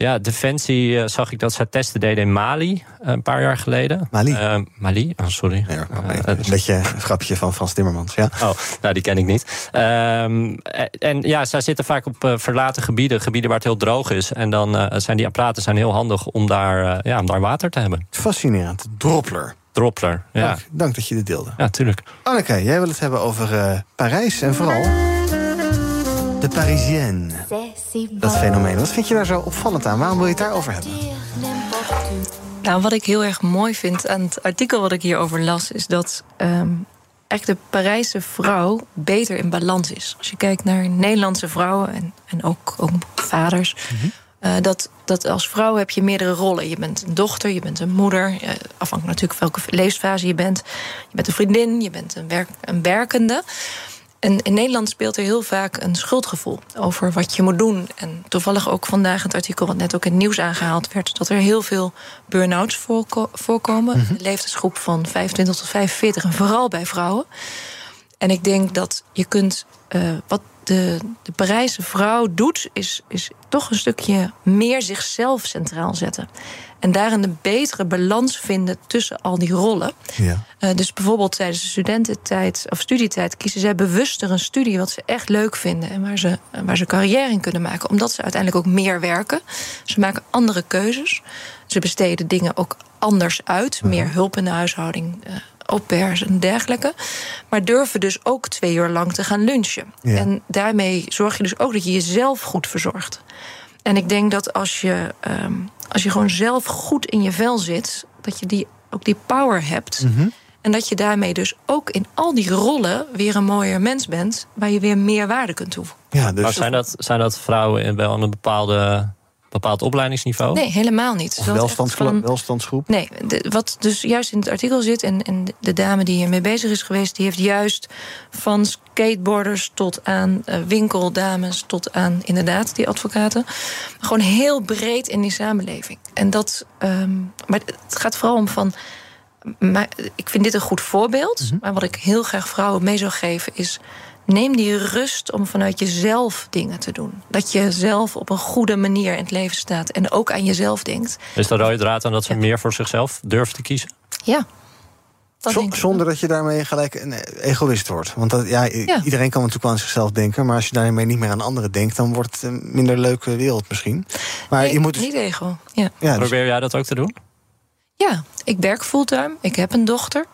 S10: Ja, Defensie eh, zag ik dat zij testen deden in Mali eh, een paar jaar geleden.
S2: Mali?
S10: Eh, Mali, oh, sorry.
S2: Nee, een beetje een grapje van Frans Timmermans. Ja.
S10: Oh, nou, die ken ik niet. Ehm, en ja, zij zitten vaak op verlaten gebieden, gebieden waar het heel droog is. En dan zijn die apparaten zijn heel handig om daar, ja, om daar water te hebben.
S2: Fascinerend. Droppler.
S10: Droppler, ja.
S2: Dank, dank dat je dit deelde.
S10: Ja, tuurlijk.
S2: Anneke, jij wil het hebben over Parijs en vooral de Parisienne. Dat fenomeen. Wat vind je daar zo opvallend aan? Waarom wil je het daarover hebben?
S9: Nou, wat ik heel erg mooi vind aan het artikel wat ik hierover las, is dat ehm, eigenlijk de Parijse vrouw beter in balans is. Als je kijkt naar Nederlandse vrouwen en, en ook, ook vaders. eh, dat, dat als vrouw heb je meerdere rollen. Je bent een dochter, je bent een moeder. eh, afhankelijk natuurlijk welke levensfase je bent. Je bent een vriendin, je bent een, werk, een werkende. En in Nederland speelt er heel vaak een schuldgevoel over wat je moet doen. En toevallig ook vandaag het artikel wat net ook in het nieuws aangehaald werd... dat er heel veel burn-outs voorko- voorkomen.
S16: Mhm.
S9: De leeftijdsgroep van 25 tot 45 en vooral bij vrouwen. En ik denk dat je kunt... eh, wat de, de Parijse vrouw doet, is, is toch een stukje meer zichzelf centraal zetten. En daarin een betere balans vinden tussen al die rollen.
S2: Ja.
S9: Eh, dus bijvoorbeeld tijdens de studententijd of studietijd kiezen zij bewuster een studie wat ze echt leuk vinden en waar ze, waar ze carrière in kunnen maken, omdat ze uiteindelijk ook meer werken. Ze maken andere keuzes. Ze besteden dingen ook anders uit, meer hulp in de huishouding. au pairs en dergelijke. Maar durven dus ook twee uur lang te gaan lunchen.
S16: Ja.
S9: En daarmee zorg je dus ook dat je jezelf goed verzorgt. En ik denk dat als je, ehm, als je gewoon zelf goed in je vel zit, dat je die, ook die power hebt. En dat je daarmee dus ook in al die rollen weer een mooier mens bent, waar je weer meer waarde kunt toevoegen.
S2: Ja, dus
S10: Maar zijn dat, zijn dat vrouwen in wel een bepaalde, bepaald opleidingsniveau?
S9: Nee, helemaal niet.
S2: Of welstandsgroep?
S9: van-
S2: welstandsgroep?
S9: Nee, de- wat dus juist in het artikel zit, en, en de dame die hiermee bezig is geweest, die heeft juist van skateboarders tot aan eh, winkeldames, tot aan inderdaad die advocaten, gewoon heel breed in die samenleving. En dat, ehm, maar het gaat vooral om van. Maar ik vind dit een goed voorbeeld. Maar wat ik heel graag vrouwen mee zou geven is. Neem die rust om vanuit jezelf dingen te doen. Dat je zelf op een goede manier in het leven staat en ook aan jezelf denkt.
S10: Is de rode draad aan dat ze meer voor zichzelf durven te kiezen?
S9: Ja. Dat
S2: zonder dat je daarmee gelijk een egoïst wordt. Want dat, ja, iedereen kan natuurlijk wel aan zichzelf denken. Maar als je daarmee niet meer aan anderen denkt, dan wordt het een minder leuke wereld misschien. Maar
S9: Nee,
S2: je moet dus-
S9: Niet ego. Ja.
S2: Ja, dus-
S10: Probeer jij dat ook te doen?
S9: ja, ik werk fulltime. Ik heb een dochter.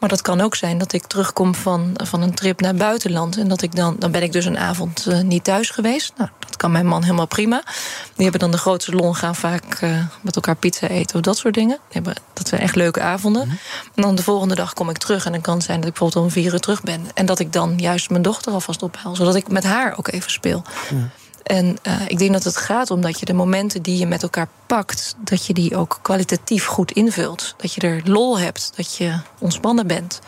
S9: Maar dat kan ook zijn dat ik terugkom van, van een trip naar het buitenland. En dat ik dan, dan ben ik dus een avond eh, niet thuis geweest. Nou, dat kan mijn man helemaal prima. Die hebben dan de grootste salon, gaan vaak eh, met elkaar pizza eten of dat soort dingen. Die hebben, dat zijn echt leuke avonden. En dan de volgende dag kom ik terug. En dan kan het zijn dat ik bijvoorbeeld om vier uur terug ben. En dat ik dan juist mijn dochter alvast ophaal. Zodat ik met haar ook even speel. En eh, ik denk dat het gaat om dat je de momenten die je met elkaar pakt, dat je die ook kwalitatief goed invult. Dat je er lol hebt, dat je ontspannen bent.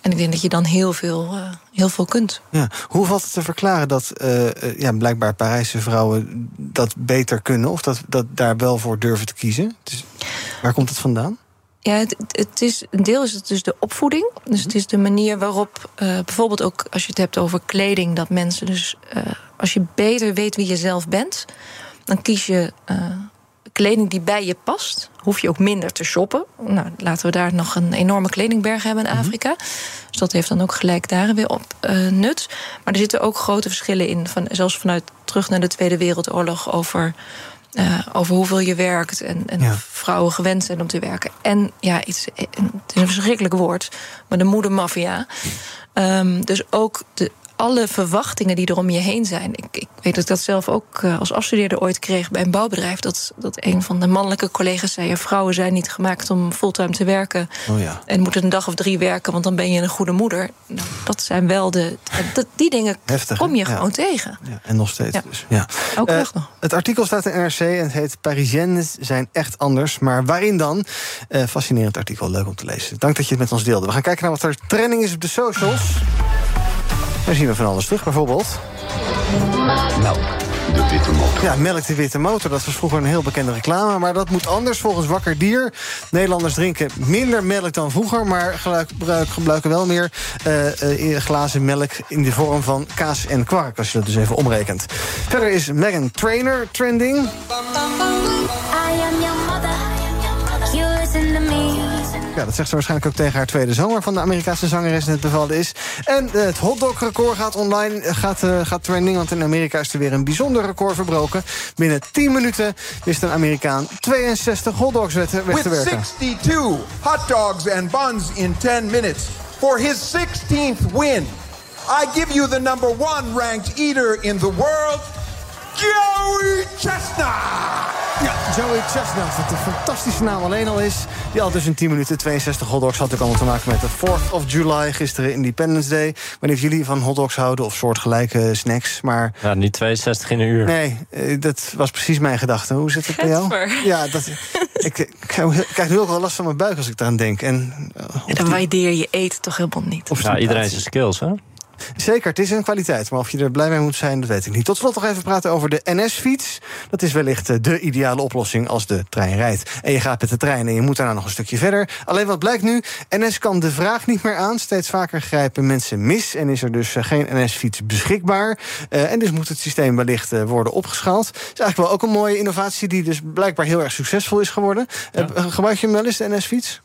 S9: En ik denk dat je dan heel veel, eh, heel veel kunt.
S2: Ja. Hoe valt het te verklaren dat eh, ja, blijkbaar Parijse vrouwen dat beter kunnen? Of dat, dat daar wel voor durven te kiezen? Dus, waar komt het vandaan?
S9: Ja, het, het is, een deel is het dus de opvoeding. Dus het is de manier waarop, eh, bijvoorbeeld ook als je het hebt over kleding, dat mensen dus, eh, als je beter weet wie je zelf bent, dan kies je eh, kleding die bij je past. Hoef je ook minder te shoppen. Nou, laten we daar nog een enorme kledingberg hebben in Afrika. Dus dat heeft dan ook gelijk daar weer op nut. Maar er zitten ook grote verschillen in, van, zelfs vanuit terug naar de Tweede Wereldoorlog over. Eh, over hoeveel je werkt en, en
S16: Ja.
S9: vrouwen gewend zijn om te werken. En ja, iets, het is een verschrikkelijk woord, maar de moedermafia. Ehm, dus ook de, alle verwachtingen die er om je heen zijn. Ik, ik weet dat ik dat zelf ook eh, als afstudeerder ooit kreeg bij een bouwbedrijf. Dat, dat een van de mannelijke collega's zei: vrouwen zijn niet gemaakt om fulltime te werken.
S2: Oh ja.
S9: En moeten een dag of drie werken, want dan ben je een goede moeder. Nou, dat zijn wel de. Dat, die dingen
S2: Heftig,
S9: kom je gewoon tegen.
S2: Ja, en nog steeds
S9: Ja.
S2: dus. Ja.
S9: Ook nog nog.
S2: Het artikel staat in NRC en het heet Parisiennes zijn echt anders. Maar waarin dan? Eh, fascinerend artikel, leuk om te lezen. Dank dat je het met ons deelde. We gaan kijken naar wat er trending is op de socials. Daar zien we van alles terug, bijvoorbeeld.
S16: Melk, de witte motor.
S2: Ja, melk de witte motor. Dat was vroeger een heel bekende reclame. Maar dat moet anders volgens Wakker Dier. Nederlanders drinken minder melk dan vroeger. Maar gebruik- gebruik- gebruiken wel meer eh, eh, glazen melk in de vorm van kaas en kwark. Als je dat dus even omrekent. Verder is Megan Trainer trending. Ja, dat zegt ze waarschijnlijk ook tegen haar tweede zoon... waarvan de Amerikaanse zangeres net bevallen is. En eh, het hotdog-record gaat online, eh, gaat, uh, gaat trending... want in Amerika is er weer een bijzonder record verbroken. Binnen 10 minuten wist een Amerikaan 62 hotdogs weg te
S17: With
S2: werken.
S17: 62 hot dogs and buns in 10 minutes. For his 16th win, I give you the number one ranked eater in the world, Joey Chestnut!
S2: Ja, Joey Chestnut, wat een fantastische naam alleen al is. Die al dus in 10 minuten 62 hotdogs had ook allemaal te maken met de 4th of July, gisteren Independence Day. Ik weet niet of jullie van hotdogs houden of soortgelijke snacks, maar...
S10: Ja, niet 62 in een uur.
S2: Nee, eh, dat was precies mijn gedachte. Hoe zit het bij jou?
S9: Getver.
S2: Ja, dat, ik, ik krijg nu ook wel last van mijn buik als ik eraan denk. En, eh,
S9: En dan waardeer je eten toch helemaal niet.
S2: Of
S10: Ja, iedereen zijn skills, hè?
S2: Zeker, het is een kwaliteit. Maar of je er blij mee moet zijn, dat weet ik niet. Tot slot nog even praten over de NS-fiets. Dat is wellicht eh, de ideale oplossing als de trein rijdt. En je gaat met de trein en je moet daarna nog een stukje verder. Alleen wat blijkt nu? NS kan de vraag niet meer aan. Steeds vaker grijpen mensen mis. En is er dus eh, geen NS-fiets beschikbaar. Eh, en dus moet het systeem wellicht worden opgeschaald. Dat is eigenlijk wel ook een mooie innovatie... die dus blijkbaar heel erg succesvol is geworden. Eh, gebruik je hem wel eens, de NS-fiets?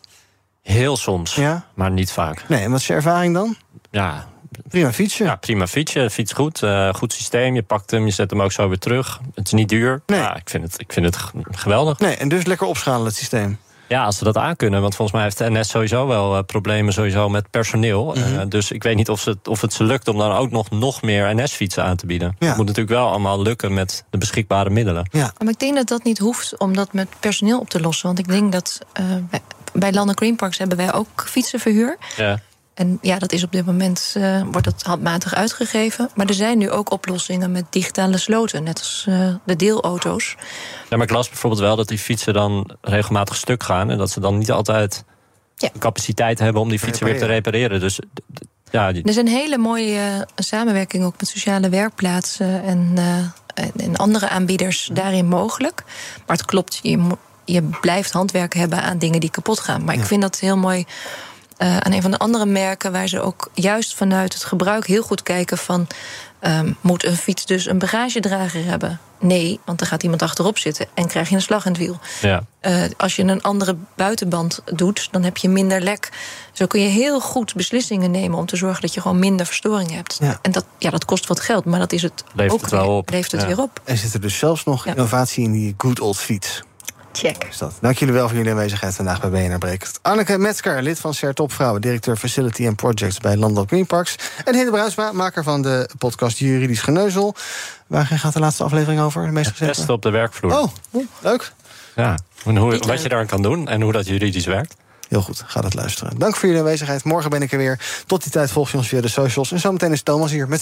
S10: Heel soms,
S2: Ja?
S10: maar niet vaak.
S2: Nee, en wat is je ervaring dan?
S10: Ja,
S2: Prima fietsje.
S10: Ja, prima fietsje. Fiets goed. eh, goed systeem. Je pakt hem, je zet hem ook zo weer terug. Het is niet duur. Ja, ik vind het, ik vind het geweldig.
S2: Nee, en dus lekker opschalen het systeem.
S10: Ja, als ze dat aankunnen. Want volgens mij heeft de NS sowieso wel eh, problemen sowieso met personeel.
S2: Mhm.
S10: Eh, dus ik weet niet of, ze, het- of het ze lukt om dan ook nog, nog meer NS-fietsen aan te bieden. Het moet natuurlijk wel allemaal lukken met de beschikbare middelen.
S2: Ja.
S9: Maar ik denk dat dat niet hoeft om dat met personeel op te lossen. Want ik denk dat eh, bij, bij Landen Green Parks hebben wij ook fietsenverhuur.
S10: Ja.
S9: En ja, dat is op dit moment eh, wordt dat handmatig uitgegeven. Maar er zijn nu ook oplossingen met digitale sloten, net als eh, de deelauto's.
S10: Ja, maar ik las bijvoorbeeld wel dat die fietsen dan regelmatig stuk gaan. En dat ze dan niet altijd de capaciteit hebben om die fietsen weer te repareren. Dus ja, die,
S9: Er is een hele mooie eh, samenwerking ook met sociale werkplaatsen en, eh, en, en andere aanbieders daarin mogelijk. Maar het klopt, je, je blijft handwerk hebben aan dingen die kapot gaan. Maar ik vind dat heel mooi eh, aan een van de andere merken, waar ze ook juist vanuit het gebruik heel goed kijken van. ehm, moet een fiets dus een bagagedrager hebben? Nee, want dan gaat iemand achterop zitten en krijg je een slag in het wiel.
S10: ja.
S9: Eh, als je een andere buitenband doet, dan heb je minder lek. Zo kun je heel goed beslissingen nemen om te zorgen dat je gewoon minder verstoring hebt.
S2: Ja.
S9: En dat, ja, dat kost wat geld, maar dat is het
S2: Levert
S9: ook
S2: het wel
S9: weer.
S2: op.
S9: Levert het
S2: Ja.
S9: weer op.
S2: Er zit er dus zelfs nog innovatie in die good old fiets.
S9: Check.
S2: Is dat. Dank jullie wel voor jullie aanwezigheid vandaag bij BNR Breekt. Anneke Metzger, lid van CER Topvrouwen... directeur Facility and Projects bij Landal Green Parks. En Hinde Bruinsma, maker van de podcast Juridisch Geneuzel. Waar gaat de laatste aflevering over? De meest
S10: testen op de werkvloer.
S2: Oh, leuk.
S10: Ja, en hoe,
S2: Niet
S10: wat
S2: leuk.
S10: je daar kan doen en hoe dat juridisch werkt.
S2: Heel goed, ga dat luisteren. Dank voor jullie aanwezigheid. Morgen ben ik er weer. Tot die tijd volg je ons via de socials. En zometeen is Thomas hier met